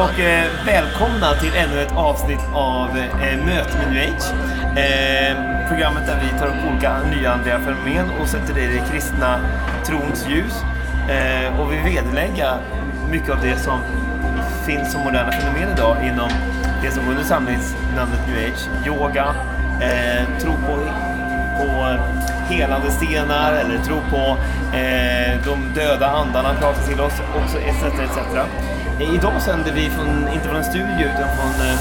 Och eh, välkomna till ännu ett avsnitt av eh, Möte med New Age. Eh, programmet där vi tar upp olika nyandliga fenomen och sätter det i det kristna trons ljus. Eh, och vi vederlägga mycket av det som finns som moderna fenomen idag inom det som under samlingsnamnet New Age. Yoga, eh, tro på, på helande stenar eller tro på eh, de döda andarna pratar till oss också etc. etc. Eh, Idag sänder vi från, inte från en studio utan från, eh,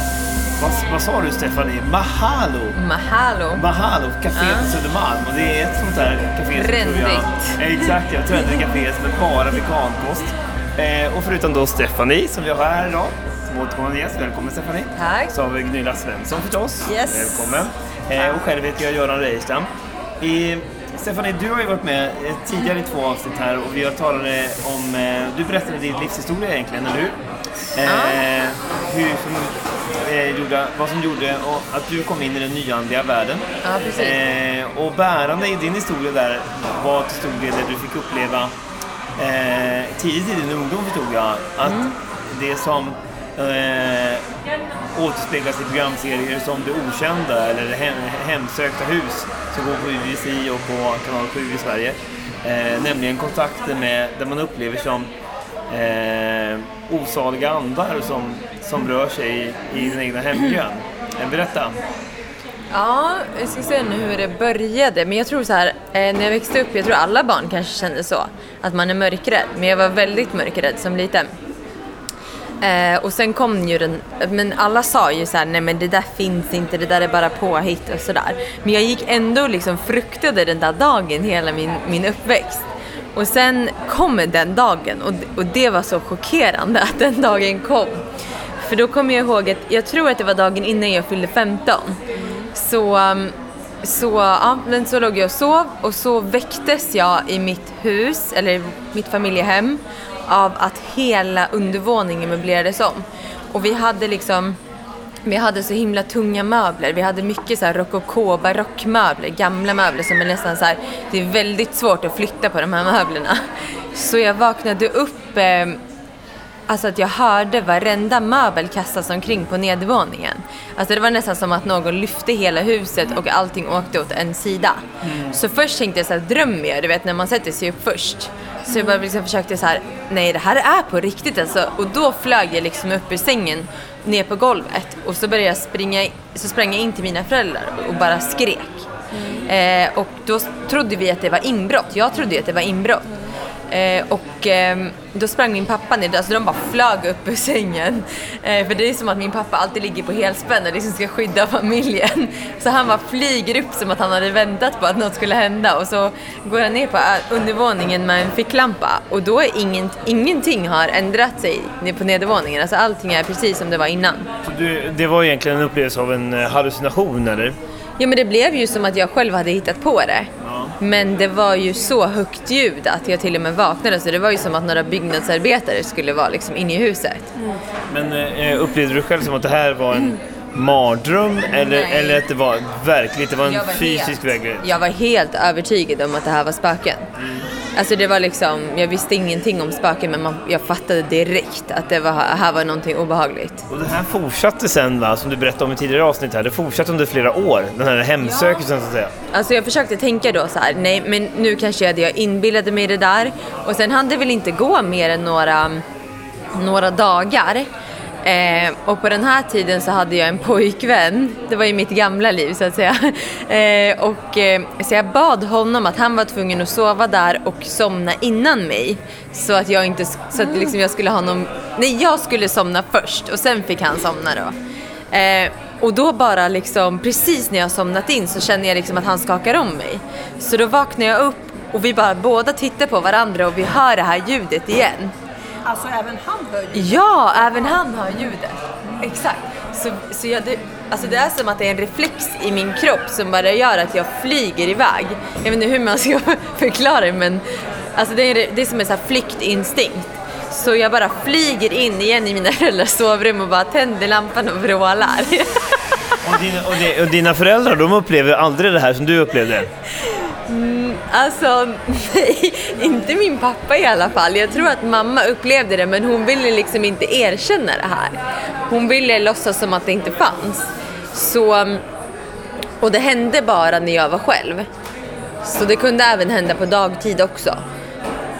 vad, vad sa du Stephanie? Mahalo! Mahalo. Mahalo, café på Södermalm. Och det är ett sånt där café som tror jag- Trendigt. Eh, Exakt, ja. Trendigt café som är bara vegankost. Eh, och förutom då Stephanie som vi har här idag, som återkommande gäst. Välkommen Stephanie. Tack. Så har vi Gunilla Svensson förstås. Yes. Välkommen. Eh, och själv heter jag Göran Reijerstam. I, Stephanie, du har ju varit med eh, tidigare i två avsnitt här och vi har talat om, eh, du berättade din livshistoria egentligen, eller hur? Eh, hur som, eh, gjorde, vad som gjorde och att du kom in i den nyandliga världen. Ja, precis. Eh, och bärande i din historia där var till stor del det du fick uppleva eh, tidigt i din ungdom förstod jag. Att Mm. det som eh, återspeglas i programserier som Det Okända eller hem, Hemsökta hus som går på UBC och på kanal 7 i Sverige. Eh, nämligen kontakter med, där man upplever som eh, osaliga andar som, som rör sig i, i den egna hemmiljön. Eh, berätta. Ja, jag ska se nu hur det började. Men jag tror så här, eh, när jag växte upp, jag tror alla barn kanske kände så. Att man är mörkrädd. Men jag var väldigt mörkrädd som liten. Eh, och sen kom ju den, men alla sa ju så här, nej men det där finns inte, det där är bara påhitt och sådär. Men jag gick ändå och liksom fruktade den där dagen hela min, min uppväxt. Och sen kom den dagen och, och det var så chockerande att den dagen kom. För då kommer jag ihåg att, jag tror att det var dagen innan jag fyllde 15. Så, um, så, ja, men så låg jag och sov och så väcktes jag i mitt hus, eller mitt familjehem, av att hela undervåningen möblerades om. Och vi hade liksom vi hade så himla tunga möbler. Vi hade mycket så här rokoko, barockmöbler, gamla möbler som är nästan så här, det är väldigt svårt att flytta på de här möblerna. Så jag vaknade upp eh, Alltså att jag hörde varenda möbel kastas omkring på nedervåningen. Alltså det var nästan som att någon lyfte hela huset och allting åkte åt en sida. Så först tänkte jag så här, drömmer jag? Du vet när man sätter sig upp först. Så jag bara liksom försökte så här, nej det här är på riktigt alltså. Och då flög jag liksom upp ur sängen ner på golvet och så började jag springa, så sprang jag in till mina föräldrar och bara skrek. Eh, och då trodde vi att det var inbrott. Jag trodde ju att det var inbrott. Eh, och ehm, då sprang min pappa ner, alltså de bara flög upp ur sängen. Eh, för det är som att min pappa alltid ligger på helspänn och liksom ska skydda familjen. Så han bara flyger upp som att han hade väntat på att något skulle hända och så går han ner på ö- undervåningen med en ficklampa och då är ingen, ingenting har ändrat sig på nedervåningen. Alltså allting är precis som det var innan. Du, det var egentligen en upplevelse av en eh, hallucination eller? Ja men det blev ju som att jag själv hade hittat på det. Men det var ju så högt ljud att jag till och med vaknade så det var ju som att några byggnadsarbetare skulle vara liksom inne i huset. Men eh, upplevde du själv som att det här var en mardröm eller, Nej. eller att det var verkligt, det var en var fysisk verklighet? Jag var helt övertygad om att det här var spöken. Alltså det var liksom, jag visste ingenting om spöken men man, jag fattade direkt att det var, här var någonting obehagligt. Och det här fortsatte sen va, som du berättade om i tidigare avsnitt här, det fortsatte under flera år, den här hemsökelsen så att säga. Alltså jag försökte tänka då så här, nej men nu kanske jag, jag inbillade mig det där. Och sen hann det väl inte gå mer än några, några dagar. Eh, och på den här tiden så hade jag en pojkvän, det var ju mitt gamla liv så att säga. Eh, och, eh, så jag bad honom att han var tvungen att sova där och somna innan mig. Så att jag inte, så att liksom jag skulle ha någon, nej jag skulle somna först och sen fick han somna då. Eh, och då bara liksom, precis när jag somnat in så känner jag liksom att han skakar om mig. Så då vaknar jag upp och vi bara båda tittar på varandra och vi hör det här ljudet igen. Alltså även han hör ljudet? Ja, även han hör ljudet. Exakt. Så, så jag, det, alltså det är som att det är en reflex i min kropp som bara gör att jag flyger iväg. Jag vet inte hur man ska förklara det men alltså det, är, det är som en här flyktinstinkt. Så jag bara flyger in igen i mina föräldrars sovrum och bara tänder lampan och vrålar. Och dina, och, de, och dina föräldrar, de upplever aldrig det här som du upplevde? Mm, alltså, nej, inte min pappa i alla fall. Jag tror att mamma upplevde det men hon ville liksom inte erkänna det här. Hon ville låtsas som att det inte fanns. Så, och det hände bara när jag var själv. Så det kunde även hända på dagtid också.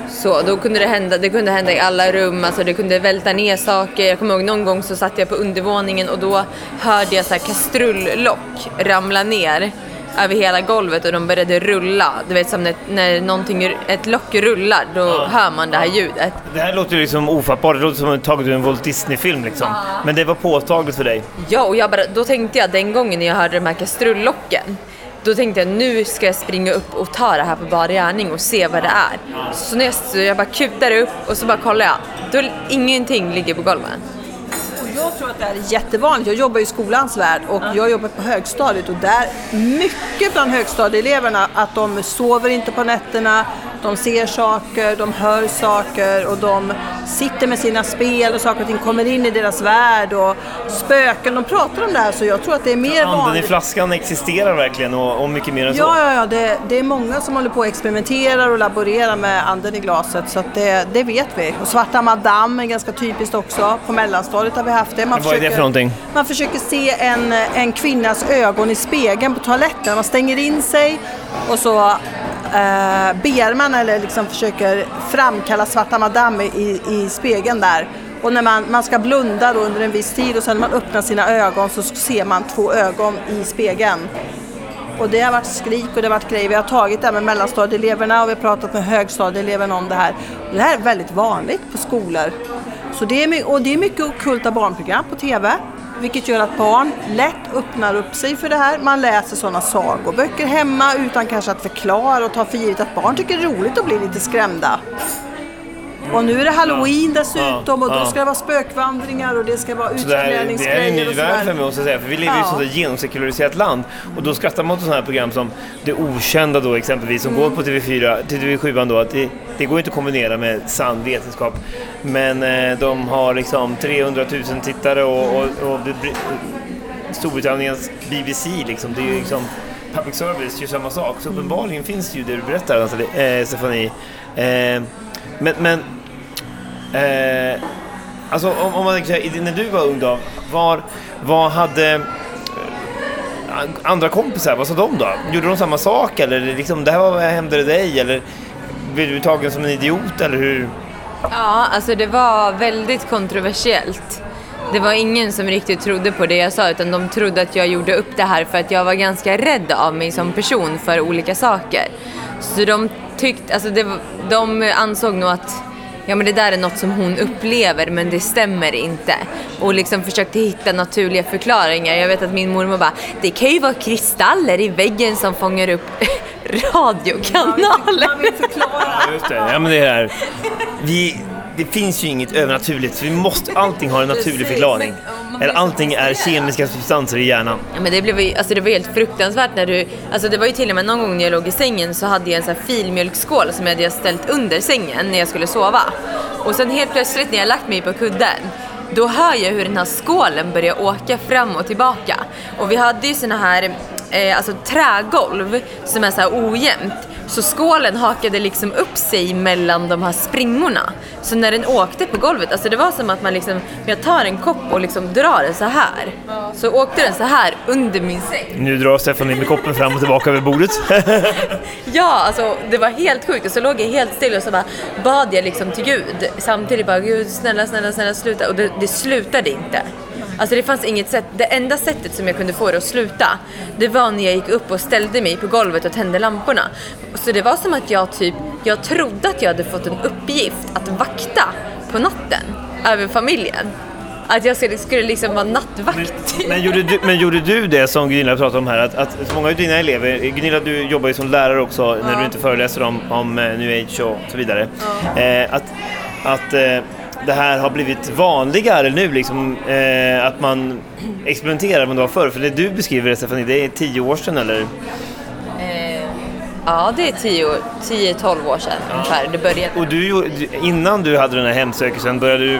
Så då kunde det hända, det kunde hända i alla rum, alltså det kunde välta ner saker. Jag kommer ihåg någon gång så satt jag på undervåningen och då hörde jag så här kastrullock ramla ner över hela golvet och de började rulla. Du vet som när, när någonting, ett lock rullar, då ja. hör man det här ljudet. Det här låter liksom ofattbart, det låter som taget ur en Walt Disney-film liksom. Ja. Men det var påtagligt för dig? Ja, och jag bara, då tänkte jag den gången när jag hörde de här kastrullocken då tänkte jag nu ska jag springa upp och ta det här på bar gärning och se vad det är. Så, när jag, så jag bara kutar upp och så bara kollar jag. Då ingenting ligger på golvet. Jag tror att det är jättevanligt. Jag jobbar i skolans värld och jag jobbar på högstadiet och där mycket bland högstadieeleverna att de sover inte på nätterna, de ser saker, de hör saker och de sitter med sina spel och saker och ting kommer in i deras värld och spöken, de pratar om det här så jag tror att det är mer Anden vanligt. i flaskan existerar verkligen och, och mycket mer än så. Ja, ja, ja. Det, det, är många som håller på och experimenterar och laborerar med anden i glaset så att det, det vet vi. Och svarta madame är ganska typiskt också. På mellanstadiet har vi haft det. Man Vad försöker, är det för någonting? Man försöker se en, en kvinnas ögon i spegeln på toaletten. Man stänger in sig och så eh, ber man eller liksom försöker framkalla svarta madame i, i spegeln där. Och när man, man ska blunda då under en viss tid och sen när man öppnar sina ögon så ser man två ögon i spegeln. Och det har varit skrik och det har varit grejer. Vi har tagit det här med mellanstadieeleverna och vi har pratat med högstadieeleverna om det här. Det här är väldigt vanligt på skolor. Så det är, och det är mycket okulta barnprogram på TV. Vilket gör att barn lätt öppnar upp sig för det här. Man läser sådana sagoböcker hemma utan kanske att förklara och ta för givet att barn tycker det är roligt att bli lite skrämda. Och nu är det halloween dessutom och då ska det vara spökvandringar och det ska vara utklädningsgrejer. Det är en ny värld för mig måste jag säga, för vi lever i ja. ett sådant genomsekulariserat land. Och då skrattar man åt sådana här program som Det Okända då exempelvis, som mm. går på TV4, TV7 då, att det, det går inte att kombinera med sann vetenskap. Men eh, de har liksom 300 000 tittare och, och, och Storbritanniens BBC liksom, det är ju liksom public service gör samma sak. Så uppenbarligen finns det ju det du berättar, alltså, eh, Stefanie. Eh, men, men eh, alltså om, om man när du var ung då, var, vad hade eh, andra kompisar, vad sa de då? Gjorde de samma sak eller liksom, det här var, hände det dig eller blev du tagen som en idiot eller hur? Ja, alltså det var väldigt kontroversiellt. Det var ingen som riktigt trodde på det jag sa utan de trodde att jag gjorde upp det här för att jag var ganska rädd av mig som person för olika saker. Så de tyckte, alltså det, de ansåg nog att ja men det där är något som hon upplever men det stämmer inte. Och liksom försökte hitta naturliga förklaringar. Jag vet att min mormor bara, det kan ju vara kristaller i väggen som fångar upp radiokanaler. Man vill förklara. Just det. Ja, men det är vi, det finns ju inget övernaturligt så vi måste, allting har en naturlig förklaring. Eller allting är kemiska substanser i hjärnan. Ja, men det, blev, alltså det var helt fruktansvärt när du... Alltså det var ju till och med någon gång när jag låg i sängen så hade jag en sån här filmjölksskål som jag hade ställt under sängen när jag skulle sova. Och sen helt plötsligt när jag lagt mig på kudden då hör jag hur den här skålen börjar åka fram och tillbaka. Och vi hade ju såna här eh, alltså trägolv som är så här ojämnt. Så skålen hakade liksom upp sig mellan de här springorna. Så när den åkte på golvet, alltså det var som att man liksom, jag tar en kopp och liksom drar den så här. Så åkte den så här under min säng. Nu drar Stefan in med koppen fram och tillbaka över bordet. ja, alltså det var helt sjukt. Och så låg jag helt still och så bara bad jag liksom till Gud. Samtidigt bara, Gud snälla, snälla, snälla sluta. Och det, det slutade inte. Alltså det fanns inget sätt. Det enda sättet som jag kunde få det att sluta, det var när jag gick upp och ställde mig på golvet och tände lamporna. Så det var som att jag typ, jag trodde att jag hade fått en uppgift att vakta på natten över familjen. Att jag skulle, skulle liksom vara nattvakt. Men, men, gjorde du, men gjorde du det som Gunilla pratade om här, att, att många av dina elever, Gunilla du jobbar ju som lärare också när ja. du inte föreläser om, om uh, new age och så vidare, ja. eh, att, att eh, det här har blivit vanligare nu, liksom, eh, att man experimenterar med det var förr. För det du beskriver det, Stefanie, det är tio år sedan eller? Eh, ja, det är 10-12 år sedan ungefär det började. Och du, innan du hade den här hemsökelsen, började du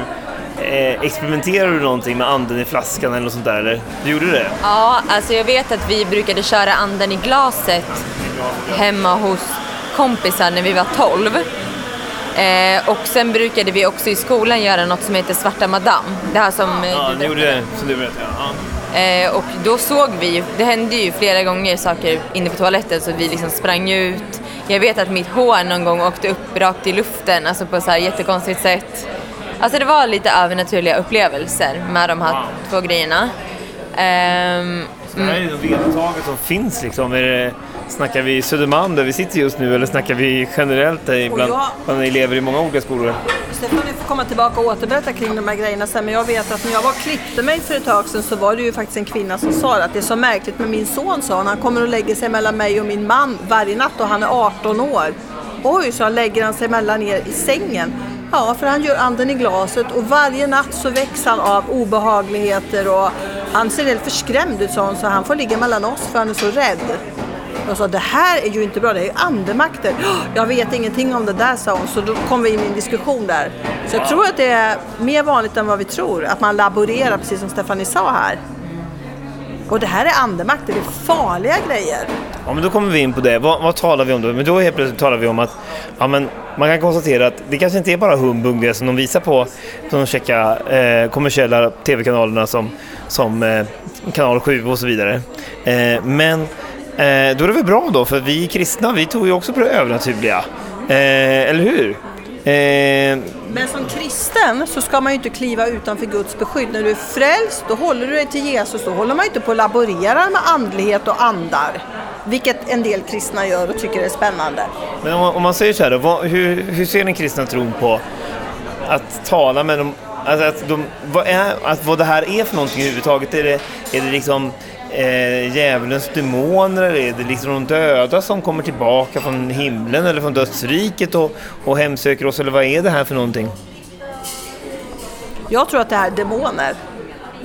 eh, experimenterade du någonting med anden i flaskan eller något sånt där? Eller? Du gjorde det? Ja, alltså jag vet att vi brukade köra anden i glaset hemma hos kompisar när vi var 12. Eh, och sen brukade vi också i skolan göra något som heter Svarta Madame. Det här som... Eh, ja, ni gjorde det som du berättade. Ja. Eh, och då såg vi ju, det hände ju flera gånger saker inne på toaletten så vi liksom sprang ut. Jag vet att mitt hår någon gång åkte upp rakt i luften, alltså på så här jättekonstigt sätt. Alltså det var lite övernaturliga upplevelser med de här wow. två grejerna. Um, så det här är ju vedertaget som finns liksom. Är det, snackar vi Södermalm där vi sitter just nu eller snackar vi generellt bland, jag, bland elever i många olika skolor? Stefan, ni får komma tillbaka och återberätta kring de här grejerna sen. Men jag vet att när jag var och klippte mig för ett tag sedan så var det ju faktiskt en kvinna som sa att det är så märkligt med min son sa han. Han kommer att lägga sig mellan mig och min man varje natt och han är 18 år. Oj, så han lägger han sig mellan er i sängen. Ja, för han gör anden i glaset och varje natt så väcks han av obehagligheter och han ser helt förskrämd ut så han får ligga mellan oss för han är så rädd. Jag sa det här är ju inte bra, det är ju andemakter. Jag vet ingenting om det där sa hon, så då kom vi in i en diskussion där. Så jag tror att det är mer vanligt än vad vi tror, att man laborerar precis som Stefanie sa här. Och det här är andemakter, det är farliga grejer. Ja, men då kommer vi in på det. Vad, vad talar vi om då? Men då helt plötsligt talar vi om att ja, men man kan konstatera att det kanske inte är bara humbug det som de visar på de checka eh, kommersiella tv-kanalerna som, som eh, kanal 7 och så vidare. Eh, men eh, då är det väl bra då, för vi kristna vi tror ju också på det övernaturliga. Eh, eller hur? Eh, Men som kristen så ska man ju inte kliva utanför Guds beskydd. När du är frälst, då håller du dig till Jesus. Då håller man ju inte på och laborerar med andlighet och andar. Vilket en del kristna gör och tycker är spännande. Men om man, om man säger så här då, vad, hur, hur ser den kristna tron på att tala med dem? Alltså att, de, vad, är, att vad det här är för någonting överhuvudtaget? Är det, är det liksom eh, djävulens demoner eller är det liksom de döda som kommer tillbaka från himlen eller från dödsriket och, och hemsöker oss? Eller vad är det här för någonting? Jag tror att det här är demoner.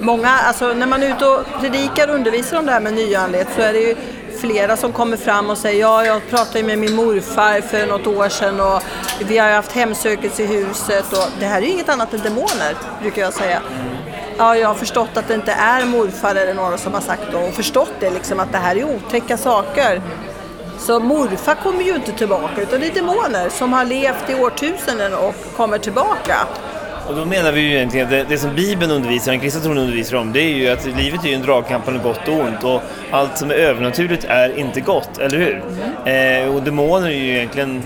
Många, alltså när man är ute och predikar och undervisar om det här med nyandlighet så är det ju flera som kommer fram och säger ja, jag pratade med min morfar för något år sedan och vi har haft hemsökelse i huset och det här är ju inget annat än demoner, brukar jag säga. Ja, jag har förstått att det inte är morfar eller några som har sagt det och förstått det liksom att det här är otäcka saker. Så morfar kommer ju inte tillbaka utan det är demoner som har levt i årtusenden och kommer tillbaka. Och då menar vi ju egentligen att det, det som Bibeln undervisar, den kristna tron undervisar om, det är ju att livet är ju en dragkamp mellan gott och ont och allt som är övernaturligt är inte gott, eller hur? Mm. Eh, och demoner är ju egentligen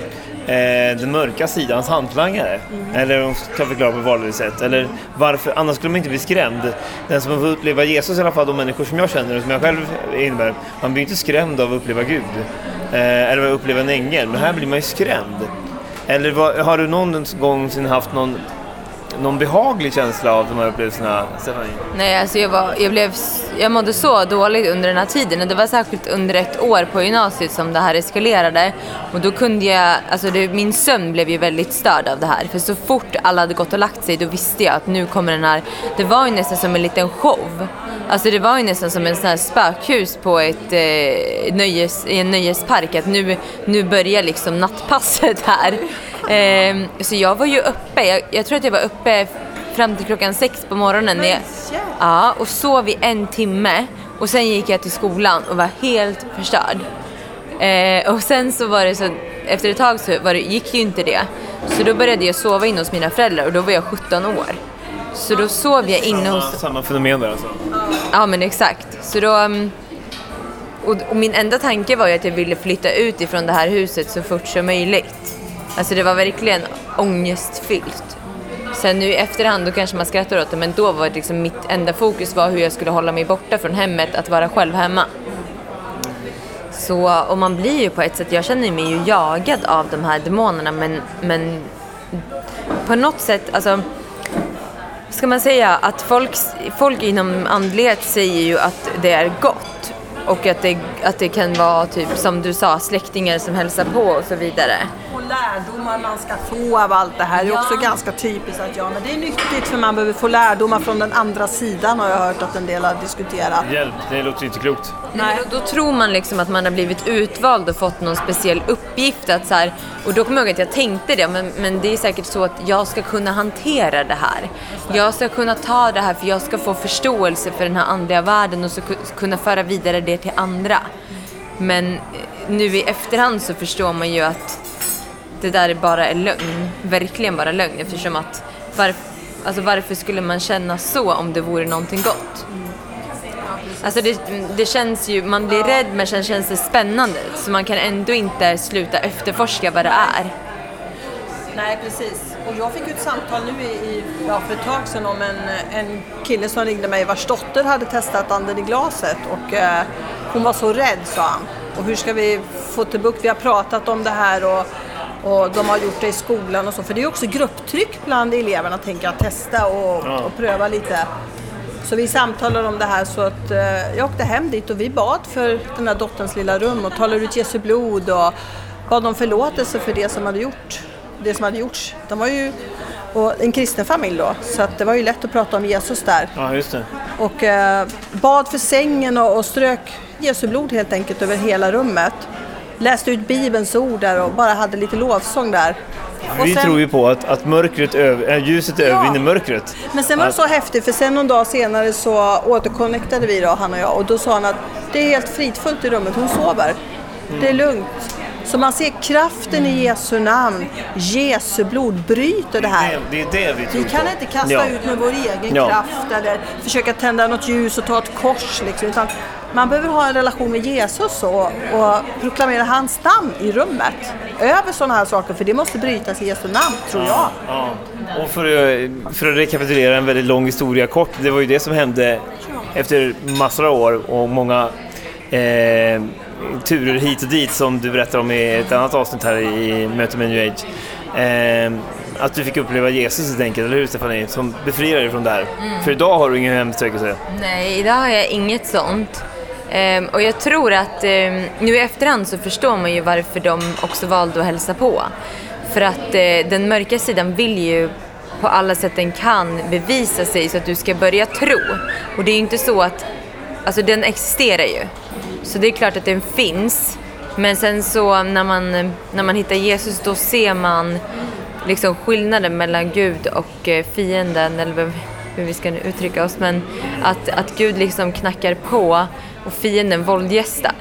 eh, den mörka sidans hantlangare. Mm. Eller om ska förklara på vanligt sätt. Eller varför, annars skulle man inte bli skrämd. Den som får uppleva Jesus, i alla fall de människor som jag känner och som jag själv innebär, man blir inte skrämd av att uppleva Gud. Eh, eller att uppleva en ängel, men här blir man ju skrämd. Eller vad, har du någon gång haft någon någon behaglig känsla av de här upplevelserna, Stefanie? Nej, alltså jag, var, jag, blev, jag mådde så dåligt under den här tiden och det var särskilt under ett år på gymnasiet som det här eskalerade. Och då kunde jag, alltså det, min sömn blev ju väldigt störd av det här. För så fort alla hade gått och lagt sig då visste jag att nu kommer den här, det var ju nästan som en liten show. Alltså det var ju nästan som en sån här spökhus på ett eh, nöjes, i en nöjespark. Att nu, nu börjar liksom nattpasset här. Eh, så jag var ju uppe, jag, jag, tror att jag var uppe fram till klockan sex på morgonen. Jag, ja, och sov i en timme. Och sen gick jag till skolan och var helt förstörd. Eh, och sen så var det så, efter ett tag så var det, gick ju inte det. Så då började jag sova inne hos mina föräldrar och då var jag 17 år. Så då sov jag inne samma, hos... Samma fenomen där alltså? Ja men exakt. Så då... Mm, och, och, min enda tanke var ju att jag ville flytta ut ifrån det här huset så fort som möjligt. Alltså det var verkligen ångestfyllt. Sen nu i efterhand då kanske man skrattar åt det men då var det liksom mitt enda fokus var hur jag skulle hålla mig borta från hemmet, att vara själv hemma. Så, och man blir ju på ett sätt, jag känner mig ju jagad av de här demonerna men, men på något sätt, alltså ska man säga att folk, folk inom andlighet säger ju att det är gott och att det, att det kan vara typ som du sa släktingar som hälsar på och så vidare lärdomar man ska få av allt det här. Det är också ganska typiskt att ja, men det är nyttigt för man behöver få lärdomar från den andra sidan har jag hört att en del har diskuterat. Hjälp, det låter inte klokt. Nej. Då, då tror man liksom att man har blivit utvald och fått någon speciell uppgift. Att så här, och då kommer jag ihåg att jag tänkte det, men, men det är säkert så att jag ska kunna hantera det här. Jag ska kunna ta det här för jag ska få förståelse för den här andliga världen och så kunna föra vidare det till andra. Men nu i efterhand så förstår man ju att det där bara är lögn. Verkligen bara lögn eftersom att varf alltså varför skulle man känna så om det vore någonting gott? Alltså det, det känns ju, man blir rädd men sen känns det spännande så man kan ändå inte sluta efterforska vad det är. Nej, precis. Och jag fick ett samtal nu i, ja, för ett tag sedan om en, en kille som ringde mig vars dotter hade testat anden i glaset och eh, hon var så rädd sa han. Och hur ska vi få till bukt? Vi har pratat om det här och, och de har gjort det i skolan och så. För det är också grupptryck bland eleverna tänker jag, testa och, ja. och pröva lite. Så vi samtalade om det här så att eh, jag åkte hem dit och vi bad för den här dotterns lilla rum och talade ut Jesu blod och bad om förlåtelse för det som hade gjort, det som hade gjorts. De var ju en kristen familj då, så att det var ju lätt att prata om Jesus där. Ja, just det. Och eh, bad för sängen och, och strök Jesu blod helt enkelt över hela rummet. Läste ut Bibelns ord där och bara hade lite lovsång där. Vi sen, tror ju på att, att mörkret över, äh, ljuset ja. övervinner mörkret. Men sen var det så häftigt för sen någon dag senare så återconnectade vi då, han och jag och då sa han att det är helt fridfullt i rummet, hon sover. Mm. Det är lugnt. Så man ser kraften i Jesu namn. Jesu blod bryter det här. Det, är det vi tror Vi kan på. inte kasta ja. ut med vår egen ja. kraft eller försöka tända något ljus och ta ett kors. Liksom, utan man behöver ha en relation med Jesus och, och proklamera hans namn i rummet. Över sådana här saker, för det måste brytas i Jesu namn, tror jag. Ja. Och för, för att rekapitulera en väldigt lång historia kort, det var ju det som hände efter massor av år och många eh, turer hit och dit som du berättar om i ett annat avsnitt här i Möte med New Age. Eh, att du fick uppleva Jesus helt enkelt, eller hur Stefanie? Som befriar dig från det här. Mm. För idag har du ingen hemsträckelse. Nej, idag har jag inget sånt. Um, och jag tror att um, nu i efterhand så förstår man ju varför de också valde att hälsa på. För att uh, den mörka sidan vill ju på alla sätt den kan bevisa sig så att du ska börja tro. Och det är ju inte så att, alltså den existerar ju. Så det är klart att den finns. Men sen så när man, när man hittar Jesus då ser man liksom skillnaden mellan Gud och eh, fienden, eller hur vi ska nu uttrycka oss. Men att, att Gud liksom knackar på och fienden våldgästar.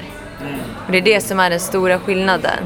Och det är det som är den stora skillnaden.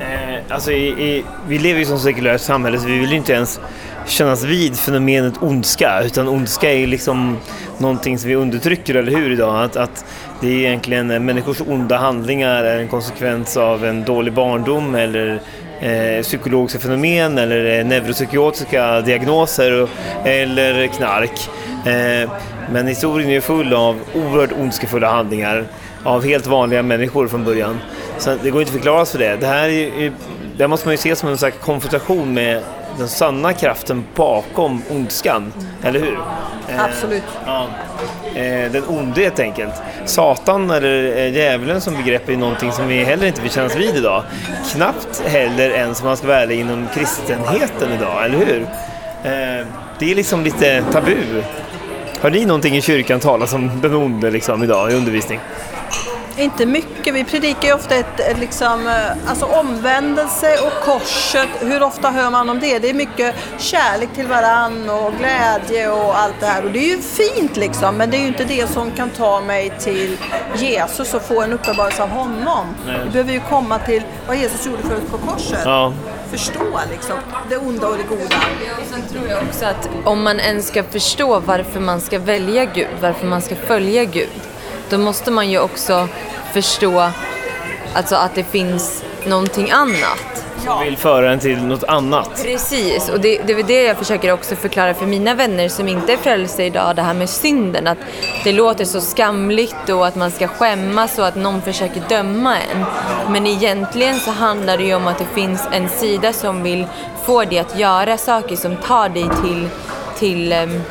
Eh, alltså i, i, vi lever ju som sekulärt samhälle så vi vill ju inte ens kännas vid fenomenet ondska utan ondska är liksom någonting som vi undertrycker, eller hur idag? Att, att det är egentligen människors onda handlingar är en konsekvens av en dålig barndom eller eh, psykologiska fenomen eller eh, neuropsykiatriska diagnoser eller knark. Eh, men historien är full av oerhört ondskefulla handlingar av helt vanliga människor från början. Så det går inte att förklara för det. Det här är, det måste man ju se som en slags konfrontation med den sanna kraften bakom ondskan, eller hur? Eh, Absolut. Ja. Eh, den onde helt enkelt. Satan eller eh, djävulen som begrepp är någonting som vi heller inte vill kännas vid idag. Knappt heller ens om man ska vara ärlig inom kristenheten idag, eller hur? Det är liksom lite tabu. Har ni någonting i kyrkan talas om den onde liksom idag i undervisning? Inte mycket. Vi predikar ju ofta ett, liksom, eh, alltså omvändelse och korset. Hur ofta hör man om det? Det är mycket kärlek till varann och glädje och allt det här. Och det är ju fint liksom, men det är ju inte det som kan ta mig till Jesus och få en uppenbarelse av honom. Nej. Vi behöver ju komma till vad Jesus gjorde för oss på korset. Ja. Förstå liksom det onda och det goda. Och sen tror jag också att om man ens ska förstå varför man ska välja Gud, varför man ska följa Gud, då måste man ju också förstå alltså att det finns någonting annat. Som vill föra en till något annat. Precis, och det, det är det jag försöker också förklara för mina vänner som inte är frälsta idag, det här med synden. Att det låter så skamligt och att man ska skämmas och att någon försöker döma en. Men egentligen så handlar det ju om att det finns en sida som vill få dig att göra saker som tar dig till, till um,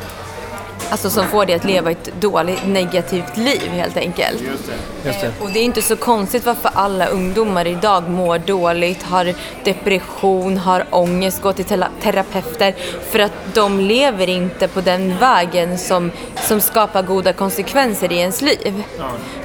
Alltså som får dig att leva ett dåligt, negativt liv helt enkelt. Just det. Just det. Och det är inte så konstigt varför alla ungdomar idag mår dåligt, har depression, har ångest, går till tera- terapeuter. För att de lever inte på den vägen som, som skapar goda konsekvenser i ens liv.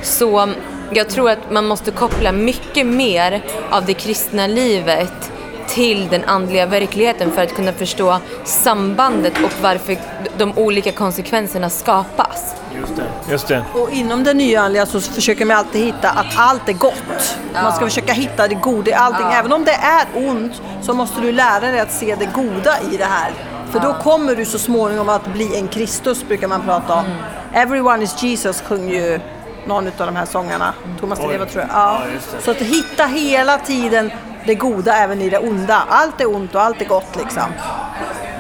Så jag tror att man måste koppla mycket mer av det kristna livet till den andliga verkligheten för att kunna förstå sambandet och varför de olika konsekvenserna skapas. Just det. Just det. Och inom det nyandliga så försöker man alltid hitta att allt är gott. Man ska försöka hitta det goda i allting. Även om det är ont så måste du lära dig att se det goda i det här. För då kommer du så småningom att bli en Kristus brukar man prata om. Everyone is Jesus sjunger ju någon av de här sångarna. Thomas Di Leva tror jag. Ja. Ja. Så att hitta hela tiden det goda även i det onda. Allt är ont och allt är gott liksom.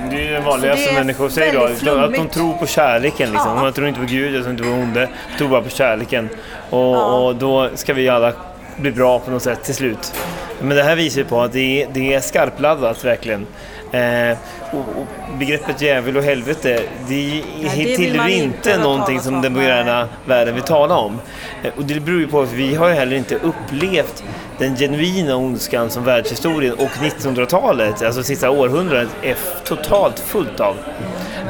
Det är ju det vanligaste det människor säger då. Att de tror på kärleken liksom. Ja. Man tror inte på Gud, jag tror inte på onde. Jag tror bara på kärleken. Och, och då ska vi alla bli bra på något sätt till slut. Men det här visar ju på att det är, det är skarpladdat verkligen. Eh, och, och begreppet djävul och helvete, det det tillhör inte någonting som om. den moderna världen vill tala om. Eh, Och det beror ju på att vi har ju heller inte upplevt den genuina ondskan som världshistorien och 1900-talet, alltså sista århundradet, är totalt fullt av.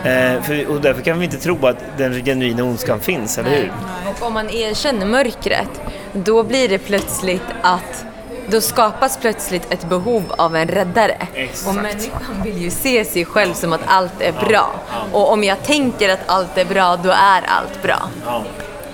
Eh, för, och därför kan vi inte tro att den genuina ondskan finns, eller hur? Och om man erkänner mörkret, då blir det plötsligt att då skapas plötsligt ett behov av en räddare. Exakt. Och människan vill ju se sig själv som att allt är bra. Och om jag tänker att allt är bra, då är allt bra.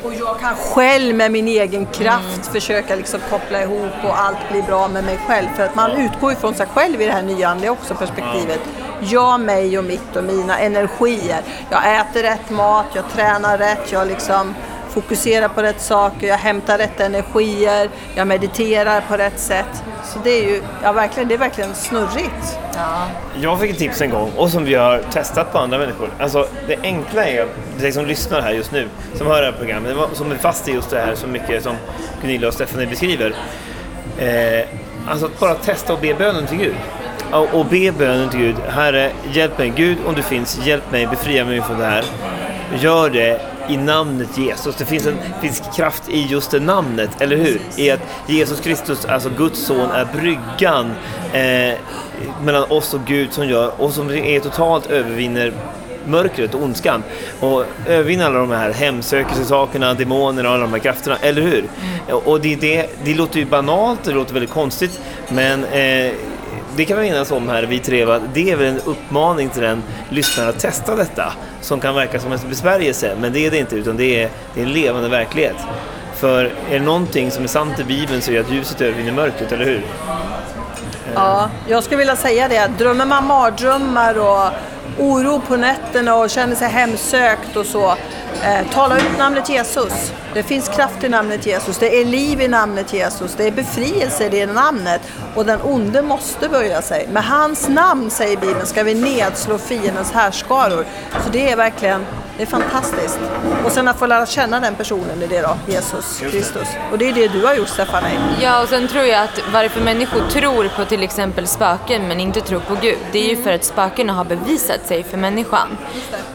Och jag kan själv med min egen kraft försöka liksom koppla ihop och allt blir bra med mig själv. För att man utgår ifrån sig själv i det här nyandliga också perspektivet. Jag, mig och mitt och mina energier. Jag äter rätt mat, jag tränar rätt, jag liksom fokuserar på rätt saker, jag hämtar rätt energier, jag mediterar på rätt sätt. Så det är ju ja, verkligen, det är verkligen snurrigt. Jag fick ett tips en gång och som vi har testat på andra människor. Alltså det enkla är, det som lyssnar här just nu, som hör det här programmet, som är fast i just det här så mycket som Gunilla och Stephanie beskriver. Eh, alltså att bara testa och be bönen till Gud. Och, och be bönen till Gud. Herre, hjälp mig. Gud, om du finns, hjälp mig, befria mig från det här. Gör det i namnet Jesus. Det finns, en, finns kraft i just det namnet, eller hur? I att Jesus Kristus, alltså Guds son, är bryggan eh, mellan oss och Gud som gör, och som är totalt övervinner mörkret och ondskan och övervinna alla de här hemsökelsesakerna, demonerna och alla de här krafterna, eller hur? Och det, det, det låter ju banalt, det låter väldigt konstigt, men eh, det kan vi enas om här, vi tre, va? det är väl en uppmaning till den lyssnaren att testa detta, som kan verka som en besvärjelse, men det är det inte, utan det är, det är en levande verklighet. För är det någonting som är sant i Bibeln så är det att ljuset övervinner mörkret, eller hur? Ja, jag skulle vilja säga det. Drömmer man mardrömmar och oro på nätterna och känner sig hemsökt och så. Eh, tala ut namnet Jesus. Det finns kraft i namnet Jesus. Det är liv i namnet Jesus. Det är befrielse i det namnet. Och den onde måste böja sig. Med hans namn, säger Bibeln, ska vi nedslå fiendens härskaror. Så det är verkligen, det är fantastiskt. Och sen att få lära känna den personen i det då, Jesus Kristus. Och det är det du har gjort, Stefanie. Ja, och sen tror jag att varför människor tror på till exempel spöken men inte tror på Gud, det är ju för att spökena har bevisat sig för människan.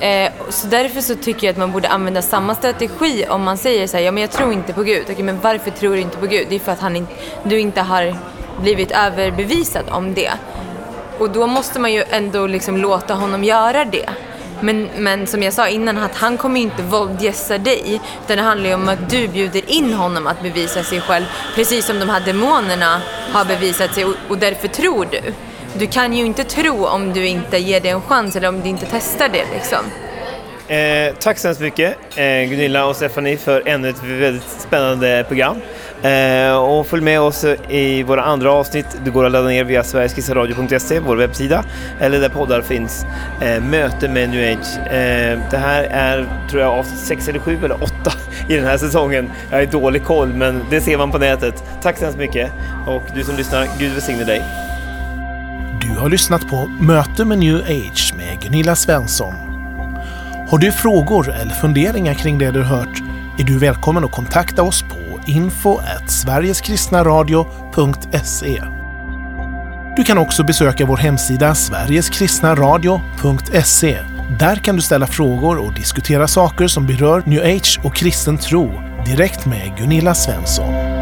Eh, så därför så tycker jag att man borde använda samma strategi om man säger så här, ja men jag tror inte på Gud. Okej, men varför tror du inte på Gud? Det är för att han in, du inte har blivit överbevisad om det. Och då måste man ju ändå liksom låta honom göra det. Men, men som jag sa innan, att han kommer ju inte våldgässa dig. Utan det handlar ju om att du bjuder in honom att bevisa sig själv. Precis som de här demonerna har bevisat sig och, och därför tror du. Du kan ju inte tro om du inte ger det en chans eller om du inte testar det liksom. Eh, tack så hemskt mycket eh, Gunilla och Stephanie för ännu ett väldigt spännande program. Eh, och följ med oss i våra andra avsnitt. Du går att ladda ner via sverigeskissaradio.se, vår webbsida, eller där poddar finns. Eh, möte med New Age. Eh, det här är, tror jag, avsnitt 6 eller 7 eller 8 i den här säsongen. Jag har dålig koll, men det ser man på nätet. Tack så hemskt mycket och du som lyssnar, Gud välsigne dig. Du har lyssnat på Möte med New Age med Gunilla Svensson. Har du frågor eller funderingar kring det du hört är du välkommen att kontakta oss på info sverigeskristnaradio.se. Du kan också besöka vår hemsida sverigeskristnaradio.se Där kan du ställa frågor och diskutera saker som berör new age och kristen tro direkt med Gunilla Svensson.